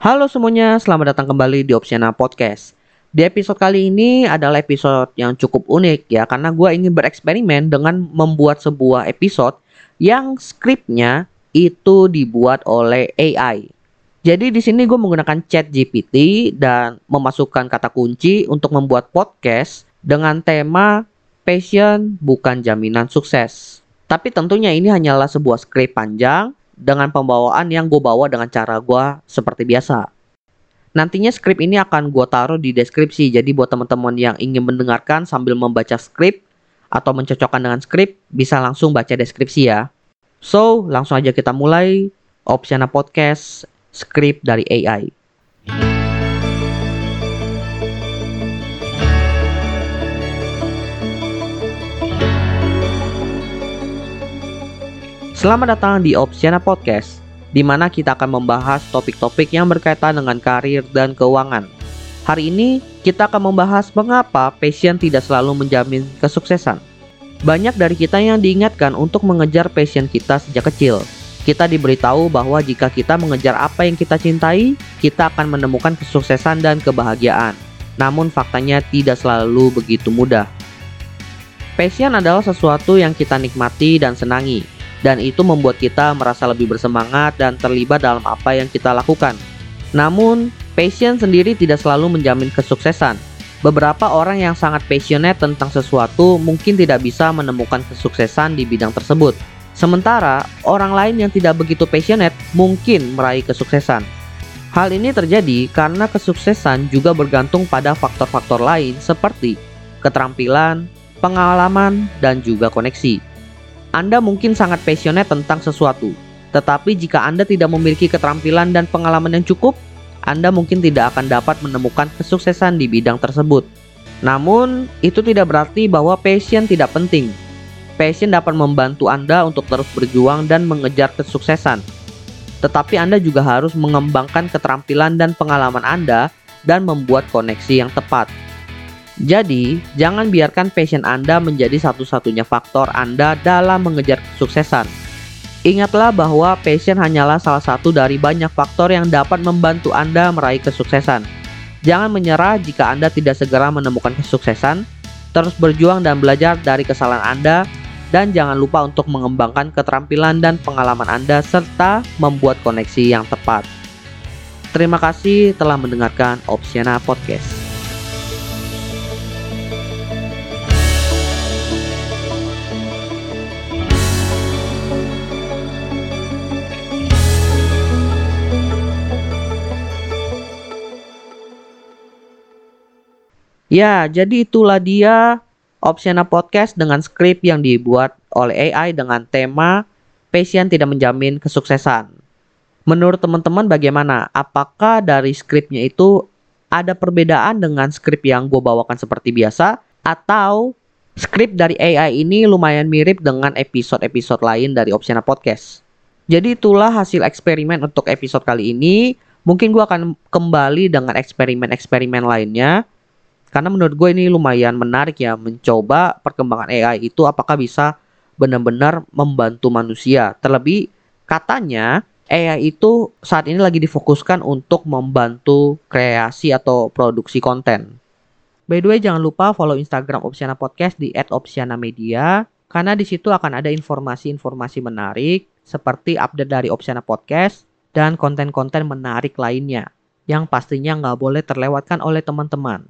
Halo semuanya, selamat datang kembali di Opsiana Podcast. Di episode kali ini adalah episode yang cukup unik ya, karena gue ingin bereksperimen dengan membuat sebuah episode yang skripnya itu dibuat oleh AI. Jadi di sini gue menggunakan chat GPT dan memasukkan kata kunci untuk membuat podcast dengan tema passion bukan jaminan sukses. Tapi tentunya ini hanyalah sebuah skrip panjang dengan pembawaan yang gue bawa dengan cara gue seperti biasa. Nantinya skrip ini akan gue taruh di deskripsi, jadi buat teman-teman yang ingin mendengarkan sambil membaca skrip atau mencocokkan dengan skrip, bisa langsung baca deskripsi ya. So, langsung aja kita mulai Opsiana Podcast skrip dari AI. Selamat datang di Opsiana Podcast, di mana kita akan membahas topik-topik yang berkaitan dengan karir dan keuangan. Hari ini kita akan membahas mengapa passion tidak selalu menjamin kesuksesan. Banyak dari kita yang diingatkan untuk mengejar passion kita sejak kecil. Kita diberitahu bahwa jika kita mengejar apa yang kita cintai, kita akan menemukan kesuksesan dan kebahagiaan. Namun faktanya tidak selalu begitu mudah. Passion adalah sesuatu yang kita nikmati dan senangi, dan itu membuat kita merasa lebih bersemangat dan terlibat dalam apa yang kita lakukan. Namun, passion sendiri tidak selalu menjamin kesuksesan. Beberapa orang yang sangat passionate tentang sesuatu mungkin tidak bisa menemukan kesuksesan di bidang tersebut. Sementara orang lain yang tidak begitu passionate mungkin meraih kesuksesan. Hal ini terjadi karena kesuksesan juga bergantung pada faktor-faktor lain seperti keterampilan, pengalaman, dan juga koneksi. Anda mungkin sangat passionate tentang sesuatu, tetapi jika Anda tidak memiliki keterampilan dan pengalaman yang cukup, Anda mungkin tidak akan dapat menemukan kesuksesan di bidang tersebut. Namun, itu tidak berarti bahwa passion tidak penting. Passion dapat membantu Anda untuk terus berjuang dan mengejar kesuksesan. Tetapi Anda juga harus mengembangkan keterampilan dan pengalaman Anda dan membuat koneksi yang tepat. Jadi, jangan biarkan passion Anda menjadi satu-satunya faktor Anda dalam mengejar kesuksesan. Ingatlah bahwa passion hanyalah salah satu dari banyak faktor yang dapat membantu Anda meraih kesuksesan. Jangan menyerah jika Anda tidak segera menemukan kesuksesan. Terus berjuang dan belajar dari kesalahan Anda dan jangan lupa untuk mengembangkan keterampilan dan pengalaman Anda serta membuat koneksi yang tepat. Terima kasih telah mendengarkan Opsiana Podcast. Ya, jadi itulah dia Opsiana Podcast dengan skrip yang dibuat oleh AI dengan tema Passion tidak menjamin kesuksesan. Menurut teman-teman bagaimana? Apakah dari skripnya itu ada perbedaan dengan skrip yang gue bawakan seperti biasa? Atau skrip dari AI ini lumayan mirip dengan episode-episode lain dari Opsiana Podcast? Jadi itulah hasil eksperimen untuk episode kali ini. Mungkin gue akan kembali dengan eksperimen-eksperimen lainnya karena menurut gue ini lumayan menarik ya mencoba perkembangan AI itu apakah bisa benar-benar membantu manusia. Terlebih katanya AI itu saat ini lagi difokuskan untuk membantu kreasi atau produksi konten. By the way, jangan lupa follow Instagram Opsiana Podcast di @opsiana_media karena di situ akan ada informasi-informasi menarik seperti update dari Opsiana Podcast dan konten-konten menarik lainnya yang pastinya nggak boleh terlewatkan oleh teman-teman.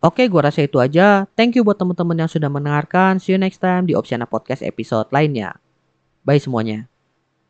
Oke, gua rasa itu aja. Thank you buat teman-teman yang sudah mendengarkan. See you next time di Opsiana Podcast episode lainnya. Bye semuanya.